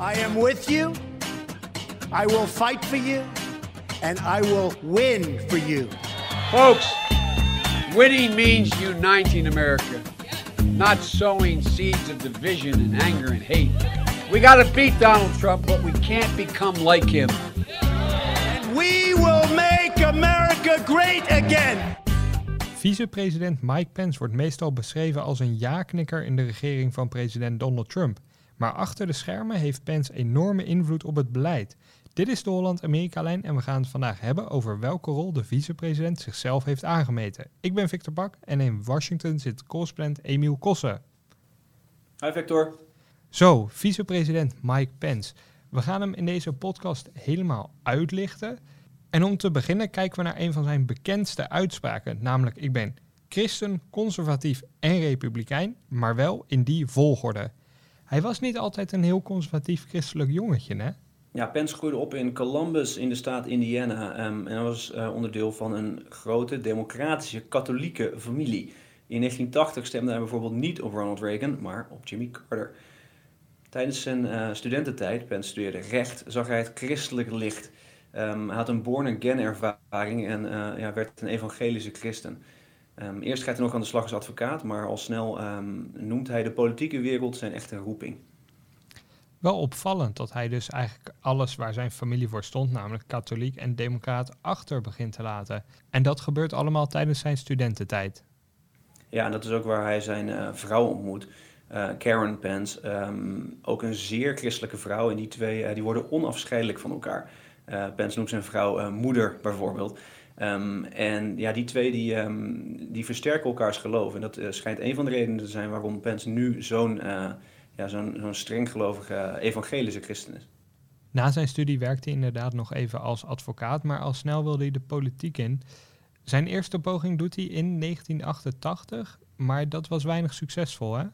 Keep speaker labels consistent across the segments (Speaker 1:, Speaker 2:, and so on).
Speaker 1: I am with you. I will fight for you. And I will win for you.
Speaker 2: Folks, winning means uniting America, not sowing seeds of division and anger and hate. We got to beat Donald Trump, but we can't become like him.
Speaker 1: And we will make America great again.
Speaker 3: Vicepresident Mike Pence wordt meestal beschreven als een ja-knikker in de regering van president Donald Trump. Maar achter de schermen heeft Pence enorme invloed op het beleid. Dit is de Holland-Amerika-lijn en we gaan het vandaag hebben over welke rol de vicepresident zichzelf heeft aangemeten. Ik ben Victor Bak en in Washington zit correspondent Emiel Kossen.
Speaker 4: Hi Victor.
Speaker 3: Zo, vicepresident Mike Pence. We gaan hem in deze podcast helemaal uitlichten. En om te beginnen kijken we naar een van zijn bekendste uitspraken, namelijk ik ben christen, conservatief en republikein, maar wel in die volgorde. Hij was niet altijd een heel conservatief christelijk jongetje, hè?
Speaker 4: Ja, Pence groeide op in Columbus in de staat Indiana ehm, en was uh, onderdeel van een grote democratische katholieke familie. In 1980 stemde hij bijvoorbeeld niet op Ronald Reagan, maar op Jimmy Carter. Tijdens zijn uh, studententijd, Pence studeerde recht, zag hij het christelijke licht. Um, hij had een born-again ervaring en uh, ja, werd een evangelische christen. Um, eerst gaat hij nog aan de slag als advocaat, maar al snel um, noemt hij de politieke wereld zijn echte roeping.
Speaker 3: Wel opvallend dat hij dus eigenlijk alles waar zijn familie voor stond, namelijk katholiek en democraat, achter begint te laten. En dat gebeurt allemaal tijdens zijn studententijd.
Speaker 4: Ja, en dat is ook waar hij zijn uh, vrouw ontmoet. Uh, Karen Pence, um, ook een zeer christelijke vrouw. En die twee uh, die worden onafscheidelijk van elkaar. Pence noemt zijn vrouw moeder bijvoorbeeld. Um, en ja, die twee die, um, die versterken elkaars geloof. En dat schijnt een van de redenen te zijn waarom Pence nu zo'n ja, zo'n zo'n strenggelovige evangelische christen is.
Speaker 3: Na zijn studie werkte hij inderdaad nog even als advocaat, maar al snel wilde hij de politiek in. Zijn eerste poging doet hij in 1988, maar dat was weinig succesvol, hè?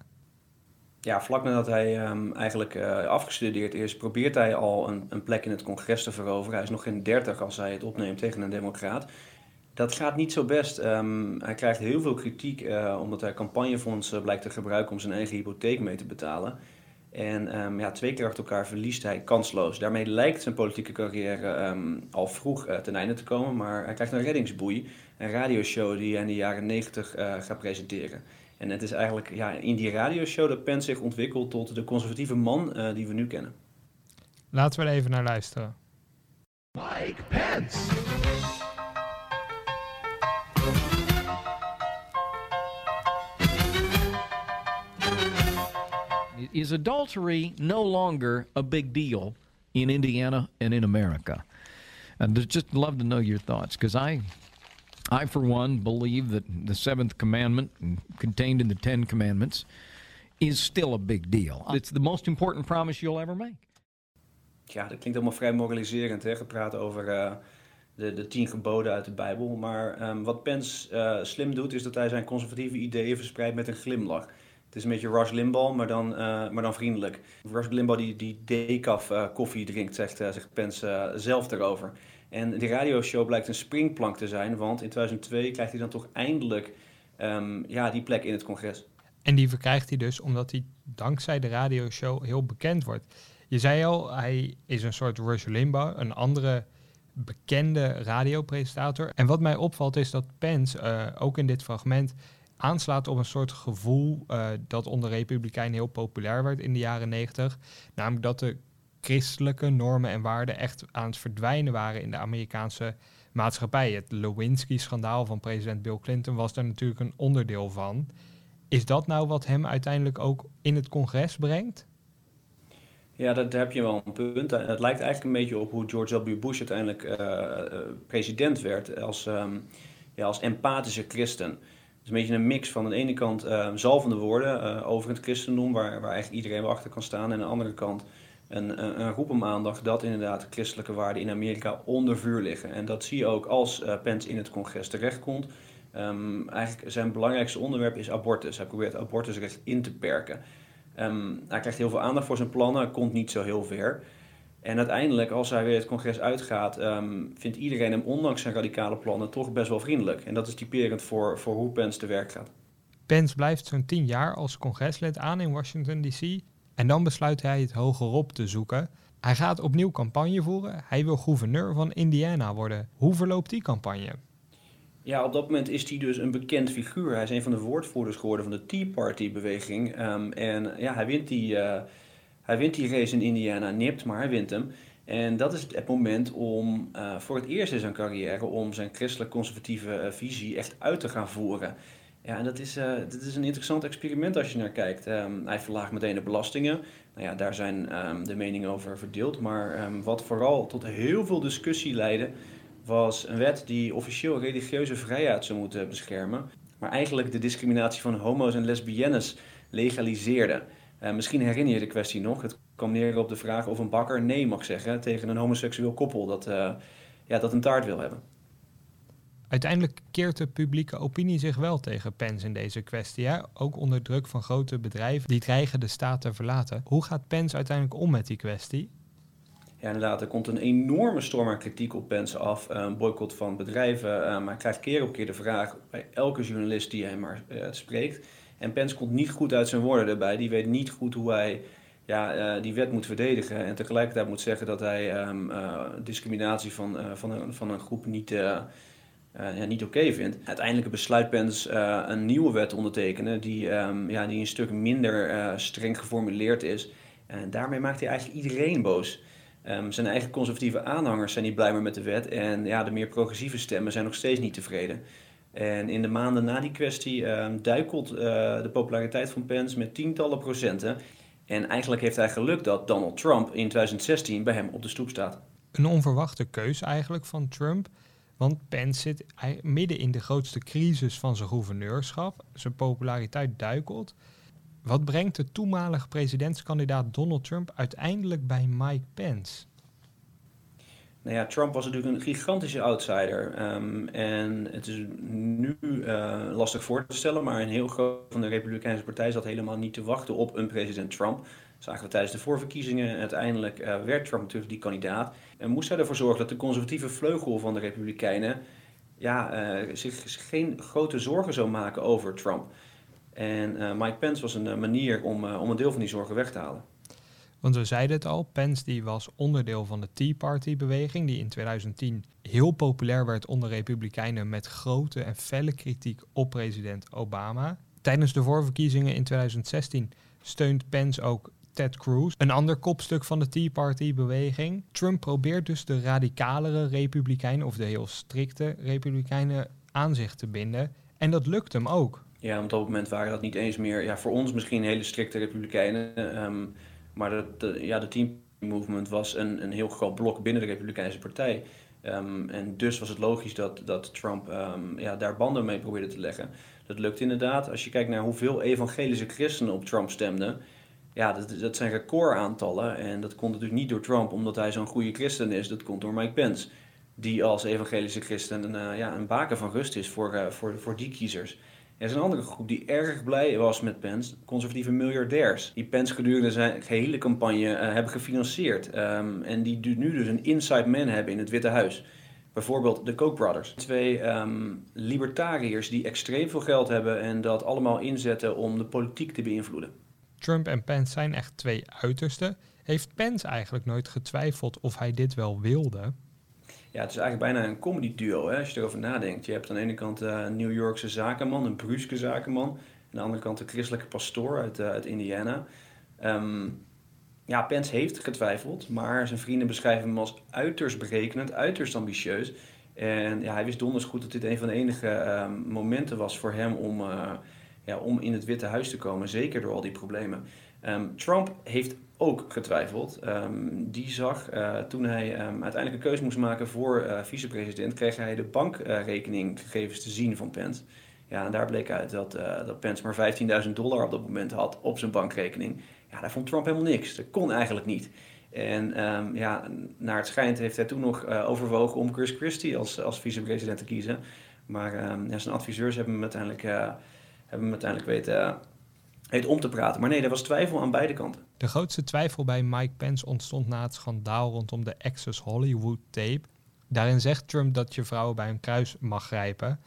Speaker 4: Ja, vlak nadat hij um, eigenlijk uh, afgestudeerd is, probeert hij al een, een, plek in het congres te veroveren. Hij is nog geen 30 als hij het opneemt tegen een democraat. Dat gaat niet zo best. Um, hij krijgt heel veel kritiek uh, omdat hij campagnefondsen blijkt te gebruiken om zijn eigen hypotheek mee te betalen. En um, ja, twee keer achter elkaar verliest hij kansloos. Daarmee lijkt zijn politieke carrière al vroeg ten einde te komen. Maar hij krijgt een reddingsboei, een radioshow die hij in de jaren 90 uh, gaat presenteren. En het is eigenlijk ja, in die radioshow dat Pence zich ontwikkelt tot de conservatieve man uh, die we nu kennen.
Speaker 3: Laten we er even naar luisteren.
Speaker 5: Mike Pence.
Speaker 6: Is adultery no longer a big deal in Indiana and in America? And I'd just love to know your thoughts because I I, for one, believe that the seventh commandment, contained in the Ten Commandments, is still a big deal. It's the most important promise you'll ever make.
Speaker 4: Ja, dat klinkt allemaal vrij moraliserend, hè, gepraat over uh, de, de tien geboden uit de Bijbel. Maar um, wat Pence uh, slim doet, is dat hij zijn conservatieve ideeën verspreidt met een glimlach. Het is een beetje Rush Limbaugh, maar dan, uh, maar dan vriendelijk. Rush Limbaugh die, die decaf koffie drinkt, zegt, zegt Pence zelf erover. En die radioshow blijkt een springplank te zijn, want in 2002 krijgt hij dan toch eindelijk um, ja, die plek in het congres.
Speaker 3: En die verkrijgt hij dus omdat hij dankzij de radioshow heel bekend wordt. Je zei al, hij is een soort Rush Limbaugh, een andere bekende radiopresentator. En wat mij opvalt is dat Pence uh, ook in dit fragment aanslaat op een soort gevoel uh, dat onder Republikeinen heel populair werd in de jaren 90. Namelijk dat de christelijke normen en waarden echt aan het verdwijnen waren in de Amerikaanse maatschappij. Het Lewinsky-schandaal van president Bill Clinton was daar natuurlijk een onderdeel van. Is dat nou wat hem uiteindelijk ook in het congres brengt?
Speaker 4: Ja, dat, heb je wel een punt. Het lijkt eigenlijk een beetje op hoe George W. Bush uiteindelijk uh, president werd als, um, ja, als empathische christen. Het is een beetje een mix van aan de ene kant uh, zalvende woorden over het christendom, waar, waar eigenlijk iedereen wel achter kan staan. En aan de andere kant een, een, een roep om aandacht dat inderdaad christelijke waarden in Amerika onder vuur liggen. En dat zie je ook als uh, Pence in het congres terechtkomt. Um, eigenlijk zijn belangrijkste onderwerp is abortus. Hij probeert abortusrecht in te perken. Um, hij krijgt heel veel aandacht voor zijn plannen, komt niet zo heel ver. En uiteindelijk, als hij weer het congres uitgaat, um, vindt iedereen hem, ondanks zijn radicale plannen, toch best wel vriendelijk. En dat is typerend voor, voor hoe Pence te werk gaat.
Speaker 3: Pence blijft zo'n tien jaar als congreslid aan in Washington, D.C. En dan besluit hij het hogerop te zoeken. Hij gaat opnieuw campagne voeren. Hij wil gouverneur van Indiana worden. Hoe verloopt die campagne?
Speaker 4: Ja, op dat moment is hij dus een bekend figuur. Hij is een van de woordvoerders geworden van de Tea Party-beweging. Ehm, en ja, hij wint, die, uh, hij wint die race in Indiana, nipt, maar hij wint hem. En dat is het moment om uh, voor het eerst in zijn carrière om zijn christelijk-conservatieve uh, visie echt uit te gaan voeren. Ja, en dat is, uh, is een interessant experiment als je naar kijkt. Um, hij verlaagt meteen de belastingen. Nou ja, daar zijn um, de meningen over verdeeld. Maar um, wat vooral tot heel veel discussie leidde, was een wet die officieel religieuze vrijheid zou moeten beschermen. Maar eigenlijk de discriminatie van homo's en lesbiennes legaliseerde. Uh, misschien herinner je de kwestie nog. Het kwam neer op de vraag of een bakker nee mag zeggen tegen een homoseksueel koppel dat, uh, ja, dat een taart wil hebben.
Speaker 3: Uiteindelijk keert de publieke opinie zich wel tegen Pence in deze kwestie. Ook onder druk van grote bedrijven die dreigen de staat te verlaten. Hoe gaat Pence uiteindelijk om met die kwestie?
Speaker 4: Ja, inderdaad, er komt een enorme storm aan kritiek op Pence af. Een boycott van bedrijven. Uh, maar hij krijgt keer op keer de vraag bij elke journalist die hij maar uh, spreekt. En Pence komt niet goed uit zijn woorden erbij. Die weet niet goed hoe hij ja, die wet moet verdedigen. En tegelijkertijd moet zeggen dat hij um, discriminatie van, van, een, van een groep niet ja, niet oké vindt. Uiteindelijk besluit Pence uh, een nieuwe wet te ondertekenen die, um, ja, die een stuk minder uh, streng geformuleerd is. En daarmee maakt hij eigenlijk iedereen boos. Um, zijn eigen conservatieve aanhangers zijn niet blij meer met de wet en ja, de meer progressieve stemmen zijn nog steeds niet tevreden. En in de maanden na die kwestie um, duikelt de populariteit van Pence met tientallen procenten. En eigenlijk heeft hij geluk dat Donald Trump in 2016 bij hem op de stoep staat.
Speaker 3: Een onverwachte keus eigenlijk van Trump. Want Pence zit midden in de grootste crisis van zijn gouverneurschap. Zijn populariteit duikelt. Wat brengt de toenmalige presidentskandidaat Donald Trump uiteindelijk bij Mike Pence?
Speaker 4: Nou ja, Trump was natuurlijk een gigantische outsider. Um, en het is nu uh, lastig voor te stellen, maar een heel groot van de Republikeinse Partij zat helemaal niet te wachten op een president Trump zagen we tijdens de voorverkiezingen. Uiteindelijk uh, werd Trump natuurlijk die kandidaat. En moest hij ervoor zorgen dat de conservatieve vleugel van de Republikeinen ja, uh, zich geen grote zorgen zou maken over Trump. En uh, Mike Pence was een manier om, om een deel van die zorgen weg te halen.
Speaker 3: Want we zeiden het al, Pence die was onderdeel van de Tea Party-beweging, die in 2010 heel populair werd onder Republikeinen met grote en felle kritiek op president Obama. Tijdens de voorverkiezingen in 2016 steunt Pence ook Ted Cruz, een ander kopstuk van de Tea Party-beweging. Trump probeert dus de radicalere republikeinen, of de heel strikte republikeinen, aan zich te binden. En dat lukt hem ook.
Speaker 4: Ja, op dat moment waren dat niet eens meer, ja, voor ons misschien hele strikte republikeinen. Um, maar de, de, ja, de Tea Movement was een, een heel groot blok binnen de Republikeinse Partij. Um, en dus was het logisch dat, dat Trump um, ja, daar banden mee probeerde te leggen. Dat lukt inderdaad. Als je kijkt naar hoeveel evangelische christenen op Trump stemden, ja, dat, dat zijn recordaantallen. En dat komt natuurlijk niet door Trump omdat hij zo'n goede christen is. Dat komt door Mike Pence. Die als evangelische christen een, uh, ja, een baken van rust is voor, uh, voor, voor die kiezers. Er is een andere groep die erg blij was met Pence, conservatieve miljardairs. Die Pence gedurende zijn gehele campagne uh, hebben gefinancierd. Um, en die nu dus een inside man hebben in het Witte Huis. Bijvoorbeeld de Koch brothers. Twee um, libertariërs die extreem veel geld hebben en dat allemaal inzetten om de politiek te beïnvloeden.
Speaker 3: Trump en Pence zijn echt twee uitersten. Heeft Pence eigenlijk nooit getwijfeld of hij dit wel wilde?
Speaker 4: Ja, het is eigenlijk bijna een comedy duo hè, als je erover nadenkt. Je hebt aan de ene kant uh, een New Yorkse zakenman, een Bruske zakenman. Aan de andere kant een christelijke pastoor uit, uit Indiana. Um, ja, Pence heeft getwijfeld, maar zijn vrienden beschrijven hem als uiterst berekenend, uiterst ambitieus. En ja, hij wist donders goed dat dit een van de enige uh, momenten was voor hem om uh, om in het Witte Huis te komen, zeker door al die problemen. Um, Trump heeft ook getwijfeld. Um, die zag uh, toen hij um, uiteindelijk een keuze moest maken voor uh, vicepresident, kreeg hij de bankrekeninggegevens te zien van Pence. Ja, en daar bleek uit dat, uh, dat Pence maar 15.000 dollar op dat moment had op zijn bankrekening. Ja, daar vond Trump helemaal niks. Dat kon eigenlijk niet. En ja, naar het schijnt heeft hij toen nog overwogen om Chris Christie als, als vicepresident te kiezen. Maar ja, zijn adviseurs hebben hem uiteindelijk, hebben hem uiteindelijk weten, weten om te praten. Maar nee, er was twijfel aan beide kanten.
Speaker 3: De grootste twijfel bij Mike Pence ontstond na het schandaal rondom de Access Hollywood tape. Daarin zegt Trump dat je vrouwen bij een kruis mag grijpen.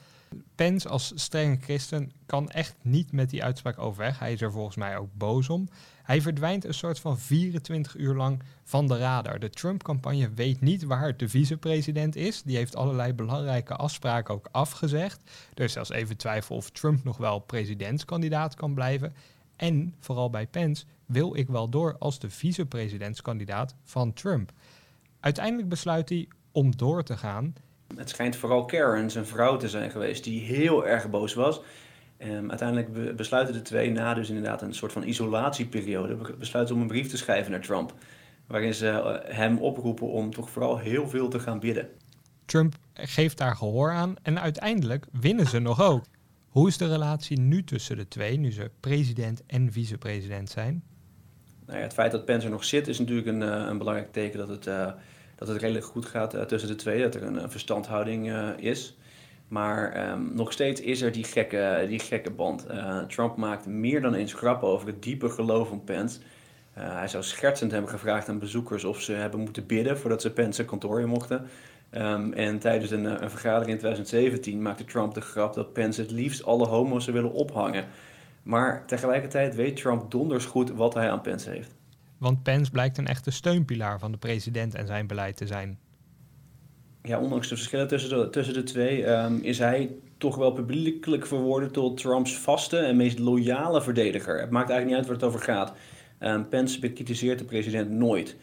Speaker 3: Pence als strenge christen kan echt niet met die uitspraak overweg. Hij is er volgens mij ook boos om. Hij verdwijnt een soort van 24 uur lang van de radar. De Trump-campagne weet niet waar de vicepresident is. Die heeft allerlei belangrijke afspraken ook afgezegd. Er is zelfs even twijfel of Trump nog wel presidentskandidaat kan blijven. En vooral bij Pence wil ik wel door als de vicepresidentskandidaat van Trump. Uiteindelijk besluit hij om door te gaan.
Speaker 4: Het schijnt vooral Karen, zijn vrouw, te zijn geweest, die heel erg boos was. Um, uiteindelijk besluiten de twee na dus inderdaad een soort van isolatieperiode, besluiten om een brief te schrijven naar Trump. Waarin ze eh, hem oproepen om toch vooral heel veel te gaan bidden.
Speaker 3: Trump geeft daar gehoor aan en uiteindelijk winnen ze nog ook. Hoe is de relatie nu tussen de twee, nu ze president en vicepresident zijn?
Speaker 4: Nou ja, het feit dat Pence er nog zit is natuurlijk een, uh, een belangrijk teken dat het, uh, dat het redelijk goed gaat uh, tussen de twee. Dat er een, verstandhouding is. Maar um, nog steeds is er die gekke, die gekke band. Trump maakt meer dan eens grappen over het diepe geloof van Pence. hij zou schertsend hebben gevraagd aan bezoekers of ze hebben moeten bidden voordat ze Pence kantoor in mochten. Um, en tijdens een, een, vergadering in 2017 maakte Trump de grap dat Pence het liefst alle homo's zou willen ophangen. Maar tegelijkertijd weet Trump donders goed wat hij aan Pence heeft.
Speaker 3: Want Pence blijkt een echte steunpilaar van de president en zijn beleid te zijn.
Speaker 4: Ja, ondanks de verschillen tussen de, tussen de twee um, is hij toch wel publiekelijk verworden tot Trumps vaste en meest loyale verdediger. Het maakt eigenlijk niet uit waar het over gaat. Um, Pence bekritiseert de president nooit.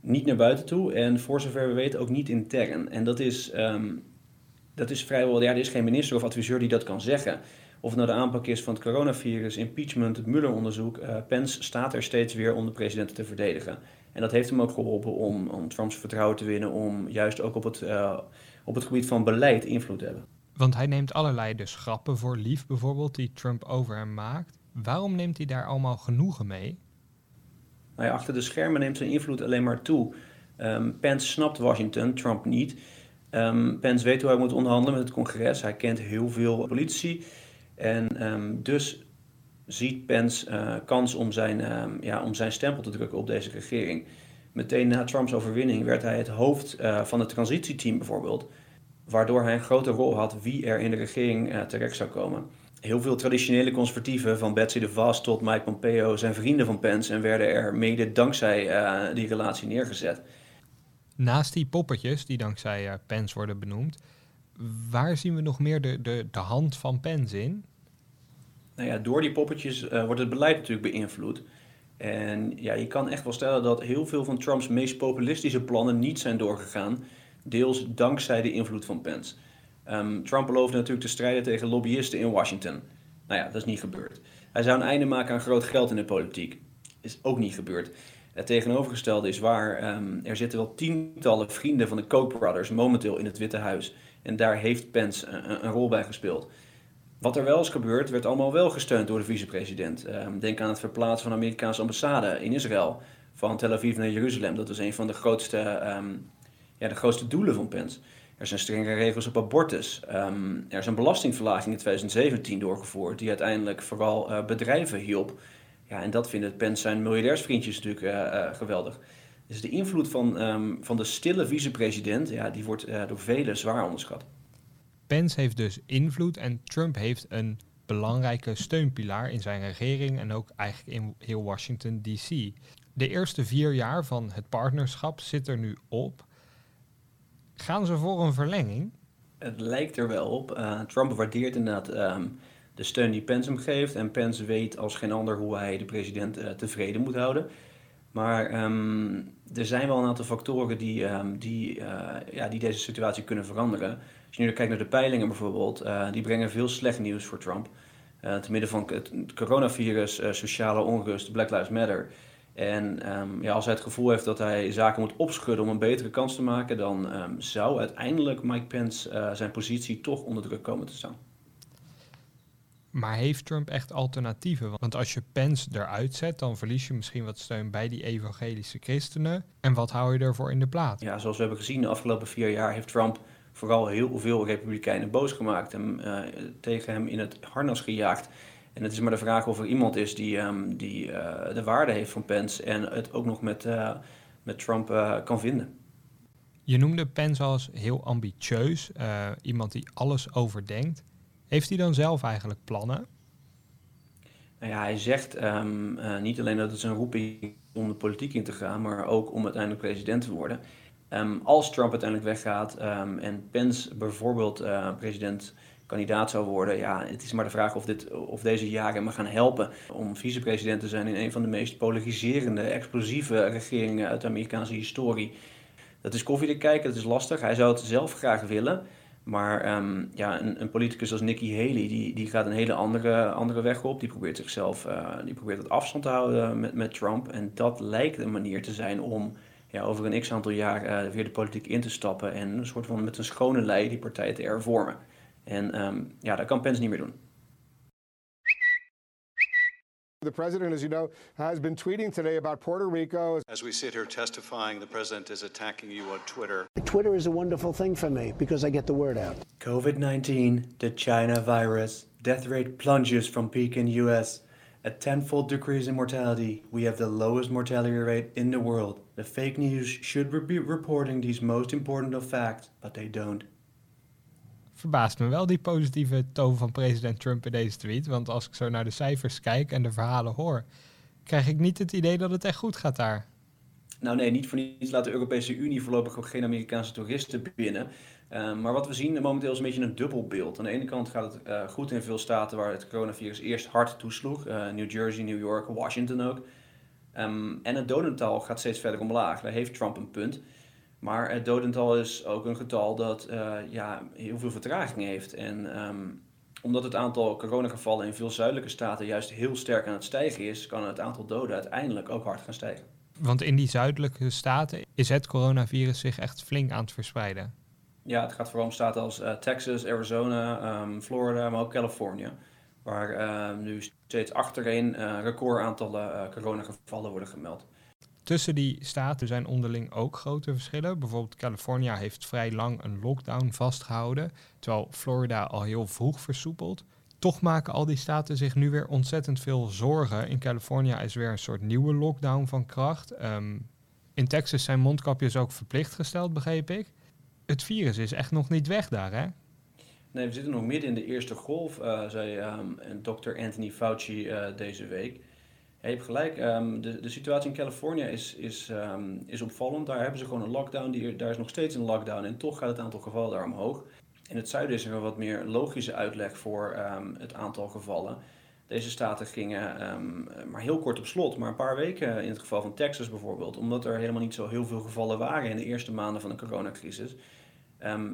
Speaker 4: Niet naar buiten toe en voor zover we weten ook niet intern. En dat is, um, dat is vrijwel, ja, er is geen minister of adviseur die dat kan zeggen. Of het nou de aanpak is van het coronavirus, impeachment, het Mueller-onderzoek. Uh, Pence staat er steeds weer om de president te verdedigen. En dat heeft hem ook geholpen om, om Trumps vertrouwen te winnen, om juist ook op het, uh, op het gebied van beleid invloed te hebben.
Speaker 3: Want hij neemt allerlei dus grappen voor lief bijvoorbeeld, die Trump over hem maakt. Waarom neemt hij daar allemaal genoegen mee?
Speaker 4: Nou ja, achter de schermen neemt zijn invloed alleen maar toe. Um, Pence snapt Washington, Trump niet. Um, Pence weet hoe hij moet onderhandelen met het congres. Hij kent heel veel politici. En um, dus ziet Pence uh, kans om zijn, um, ja, om zijn stempel te drukken op deze regering. Meteen na Trumps overwinning werd hij het hoofd uh, van het transitieteam bijvoorbeeld. Waardoor hij een grote rol had wie er in de regering uh, terecht zou komen. Heel veel traditionele conservatieven, van Betsy DeVos tot Mike Pompeo, zijn vrienden van Pence en werden er mede dankzij die relatie neergezet.
Speaker 3: Naast die poppetjes die dankzij Pence worden benoemd, waar zien we nog meer de, de, de hand van Pence in?
Speaker 4: Nou ja, door die poppetjes uh, wordt het beleid natuurlijk beïnvloed. En ja, je kan echt wel stellen dat heel veel van Trumps meest populistische plannen niet zijn doorgegaan. Deels dankzij de invloed van Pence. Um, Trump beloofde natuurlijk te strijden tegen lobbyisten in Washington. Nou ja, dat is niet gebeurd. Hij zou een einde maken aan groot geld in de politiek. Is ook niet gebeurd. Het tegenovergestelde is waar. Um, er zitten wel tientallen vrienden van de Koch brothers momenteel in het Witte Huis. En daar heeft Pence een, rol bij gespeeld. Wat er wel is gebeurd, werd allemaal wel gesteund door de vicepresident. Um, denk aan het verplaatsen van de Amerikaanse ambassade in Israël van Tel Aviv naar Jeruzalem. Dat was een van de grootste, um, ja, de grootste doelen van Pence. Er zijn strenge regels op abortus. Um, er is een belastingverlaging in 2017 doorgevoerd, die uiteindelijk vooral uh, bedrijven hielp. Ja, en dat vinden Pence zijn miljardairsvriendjes natuurlijk uh, uh, geweldig. Dus de invloed van, van de stille vicepresident, ja, die wordt door velen zwaar onderschat.
Speaker 3: Pence heeft dus invloed en Trump heeft een belangrijke steunpilaar in zijn regering en ook eigenlijk in heel Washington DC. De eerste vier jaar van het partnerschap zit er nu op. Gaan ze voor een verlenging?
Speaker 4: Het lijkt er wel op. Uh, Trump waardeert inderdaad um, de steun die Pence hem geeft. En Pence weet als geen ander hoe hij de president uh, tevreden moet houden. Maar um, er zijn wel een aantal factoren die, um, die, uh, ja, die deze situatie kunnen veranderen. Als je nu kijkt naar de peilingen bijvoorbeeld, uh, die brengen veel slecht nieuws voor Trump. Uh, te midden van het coronavirus, sociale onrust, Black Lives Matter. En um, ja, als hij het gevoel heeft dat hij zaken moet opschudden om een betere kans te maken, dan zou uiteindelijk Mike Pence zijn positie toch onder druk komen te staan.
Speaker 3: Maar heeft Trump echt alternatieven? Want als je Pence eruit zet, dan verlies je misschien wat steun bij die evangelische christenen. En wat hou je ervoor in de plaats?
Speaker 4: Ja, zoals we hebben gezien de afgelopen vier jaar heeft Trump vooral heel veel Republikeinen boos gemaakt en uh, tegen hem in het harnas gejaagd. En het is maar de vraag of er iemand is die, um, die uh, de waarde heeft van Pence en het ook nog met, uh, met Trump kan vinden.
Speaker 3: Je noemde Pence als heel ambitieus, iemand die alles overdenkt. Heeft hij dan zelf eigenlijk plannen?
Speaker 4: Nou ja, hij zegt ehm, eh, niet alleen dat het zijn roeping om de politiek in te gaan, maar ook om uiteindelijk president te worden. Um, als Trump uiteindelijk weggaat um, en Pence bijvoorbeeld uh, president-kandidaat zou worden, ja, het is maar de vraag of, dit, of deze jaren hem gaan helpen om vicepresident te zijn in een van de meest polariserende, explosieve regeringen uit de Amerikaanse historie. Dat is koffie te kijken, dat is lastig. Hij zou het zelf graag willen. Maar um, ja, een, een, politicus als Nikki Haley, die, die gaat een hele andere, andere weg op. Die probeert zichzelf, uh, die probeert het afstand te houden met, met Trump. En dat lijkt een manier te zijn om ja, over een x aantal jaar uh, weer de politiek in te stappen. En een soort van met een schone lei die partij te hervormen. En um, ja, dat kan Pence niet meer doen.
Speaker 7: The president, as you know, has been tweeting today about Puerto Rico.
Speaker 8: As we sit here testifying, the president is attacking you on Twitter.
Speaker 1: Twitter is a wonderful thing for me because I get the word out.
Speaker 4: COVID 19, the China virus. Death rate plunges from peak in US. A tenfold decrease in mortality. We have the lowest mortality rate in the world. The fake news should be reporting these most important of facts, but they don't.
Speaker 3: Verbaast me wel die positieve toon van president Trump in deze tweet. Want als ik zo naar de cijfers kijk en de verhalen hoor, krijg ik niet het idee dat het echt goed gaat daar.
Speaker 4: Nou nee, niet voor niets laat de Europese Unie voorlopig ook geen Amerikaanse toeristen binnen. Uh, maar wat we zien momenteel is een beetje een dubbel beeld. Aan de ene kant gaat het uh, goed in veel staten waar het coronavirus eerst hard toesloeg. Uh, New Jersey, New York, Washington ook. Um, en het dodental gaat steeds verder omlaag. Daar heeft Trump een punt. Maar het dodental is ook een getal dat uh, ja, heel veel vertraging heeft. En um, omdat het aantal coronagevallen in veel zuidelijke staten juist heel sterk aan het stijgen is, kan het aantal doden uiteindelijk ook hard gaan stijgen.
Speaker 3: Want in die zuidelijke staten is het coronavirus zich echt flink aan het verspreiden.
Speaker 4: Ja, het gaat vooral om staten als uh, Texas, Arizona, um, Florida, maar ook Californië. Waar uh, nu steeds achtereen uh, recordaantallen coronagevallen worden gemeld.
Speaker 3: Tussen die staten zijn onderling ook grote verschillen. Bijvoorbeeld California heeft vrij lang een lockdown vastgehouden, terwijl Florida al heel vroeg versoepeld. Toch maken al die staten zich nu weer ontzettend veel zorgen. In California is weer een soort nieuwe lockdown van kracht. Um, in Texas zijn mondkapjes ook verplicht gesteld, begreep ik. Het virus is echt nog niet weg daar, hè?
Speaker 4: Nee, we zitten nog midden in de eerste golf, uh, zei um, dokter Anthony Fauci uh, deze week. Ja, je hebt gelijk. Um, de, de situatie in Californië is, is, um, is opvallend. Daar hebben ze gewoon een lockdown. Die, daar is nog steeds een lockdown. En toch gaat het aantal gevallen daar omhoog. In het zuiden is er een wat meer logische uitleg voor um, het aantal gevallen. Deze staten gingen maar heel kort op slot. Maar een paar weken in het geval van Texas bijvoorbeeld. Omdat er helemaal niet zo heel veel gevallen waren in de eerste maanden van de coronacrisis.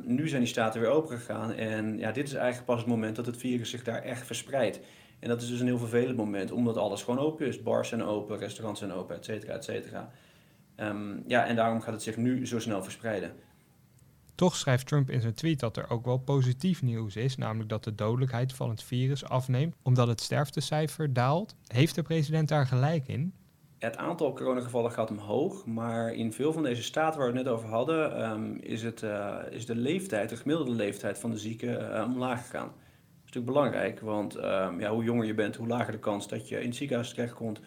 Speaker 4: nu zijn die staten weer open gegaan. En ja, dit is eigenlijk pas het moment dat het virus zich daar echt verspreidt. En dat is dus een heel vervelend moment, omdat alles gewoon open is. Bars zijn open, restaurants zijn open, et cetera, et cetera. Um, ja, en daarom gaat het zich nu zo snel verspreiden.
Speaker 3: Toch schrijft Trump in zijn tweet dat er ook wel positief nieuws is, namelijk dat de dodelijkheid van het virus afneemt omdat het sterftecijfer daalt. Heeft de president daar gelijk in?
Speaker 4: Het aantal coronagevallen gaat omhoog, maar in veel van deze staten waar we het net over hadden, um, is, het, uh, is de leeftijd, de gemiddelde leeftijd van de zieken, uh, omlaag gegaan natuurlijk belangrijk, want um, ja, hoe jonger je bent, hoe lager de kans dat je in het ziekenhuis terechtkomt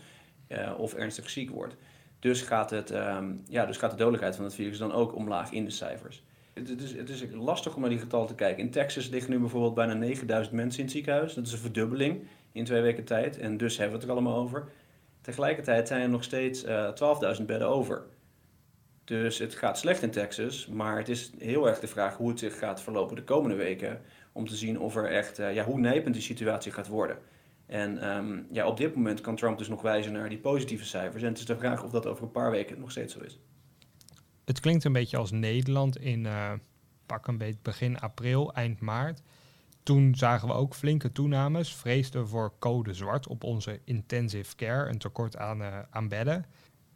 Speaker 4: uh, of ernstig ziek wordt. Dus gaat, het, um, ja, dus gaat de dodelijkheid van het virus dan ook omlaag in de cijfers. Het, het, is, het is lastig om naar die getallen te kijken. In Texas liggen nu bijvoorbeeld bijna 9000 mensen in het ziekenhuis. Dat is een verdubbeling in twee weken tijd. En dus hebben we het er allemaal over. Tegelijkertijd zijn er nog steeds uh, eh, 12.000 bedden over. Dus het gaat slecht in Texas, maar het is heel erg de vraag hoe het zich gaat verlopen de komende weken om te zien of er echt, uh, ja, hoe nijpend die situatie gaat worden. En um, ja, op dit moment kan Trump dus nog wijzen naar die positieve cijfers. En het is de vraag of dat over een paar weken nog steeds zo is.
Speaker 3: Het klinkt een beetje als Nederland in uh, pak een beetje begin april, eind maart. Toen zagen we ook flinke toenames, vreesden voor code zwart op onze intensive care, een tekort aan, uh, aan bedden.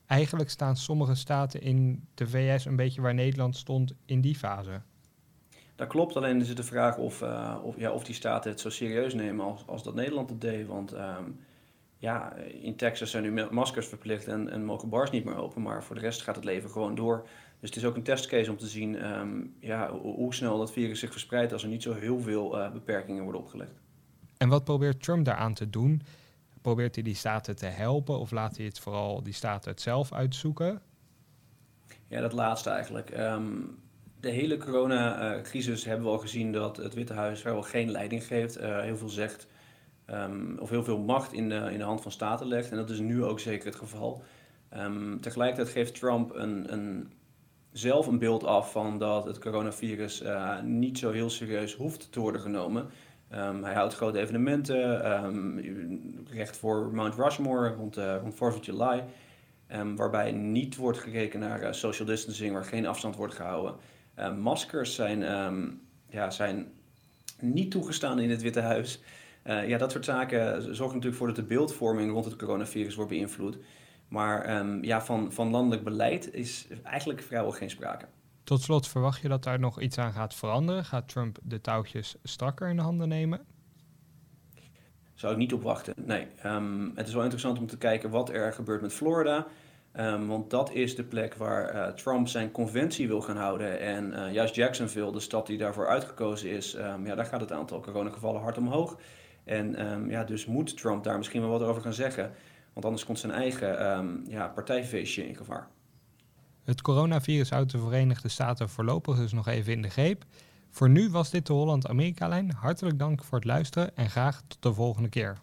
Speaker 3: Eigenlijk staan sommige staten in de VS een beetje waar Nederland stond in die fase.
Speaker 4: Dat klopt, alleen is het de vraag of, uh, of, ja, of die staten het zo serieus nemen als, als dat Nederland het deed. Want um, ja, in Texas zijn nu maskers verplicht en, en mogen bars niet meer open, maar voor de rest gaat het leven gewoon door. Dus het is ook een testcase om te zien um, ja, hoe snel dat virus zich verspreidt als er niet zo heel veel uh, beperkingen worden opgelegd.
Speaker 3: En wat probeert Trump daaraan te doen? Probeert hij die staten te helpen of laat hij het vooral die staten het zelf uitzoeken?
Speaker 4: Ja, dat laatste eigenlijk. Um, de hele coronacrisis hebben we al gezien dat het Witte Huis vrijwel geen leiding geeft. Uh, heel veel zegt um, of heel veel macht in de, in de hand van staten legt. En dat is nu ook zeker het geval. Um, tegelijkertijd geeft Trump een, een, zelf een beeld af van dat het coronavirus uh, niet zo heel serieus hoeft te worden genomen. Um, hij houdt grote evenementen, recht voor Mount Rushmore rond, uh, rond 4th of July. waarbij niet wordt gekeken naar social distancing, waar geen afstand wordt gehouden. Maskers zijn, ja, zijn niet toegestaan in het Witte Huis. Uh, ja, dat soort zaken zorgen natuurlijk voor dat de beeldvorming rond het coronavirus wordt beïnvloed. Maar um, ja, van, van landelijk beleid is eigenlijk vrijwel geen sprake.
Speaker 3: Tot slot, verwacht je dat daar nog iets aan gaat veranderen? Gaat Trump de touwtjes strakker in de handen nemen?
Speaker 4: Zou ik niet op wachten, nee. Um, het is wel interessant om te kijken wat er gebeurt met Florida. Um, want dat is de plek waar uh, Trump zijn conventie wil gaan houden. En uh, juist Jacksonville, de stad die daarvoor uitgekozen is, um, ja, daar gaat het aantal coronagevallen hard omhoog. En um, ja, dus moet Trump daar misschien wel wat over gaan zeggen. Want anders komt zijn eigen ja, partijfeestje in gevaar.
Speaker 3: Het coronavirus houdt de Verenigde Staten voorlopig dus nog even in de greep. Voor nu was dit de Holland-Amerika-lijn. Hartelijk dank voor het luisteren en graag tot de volgende keer.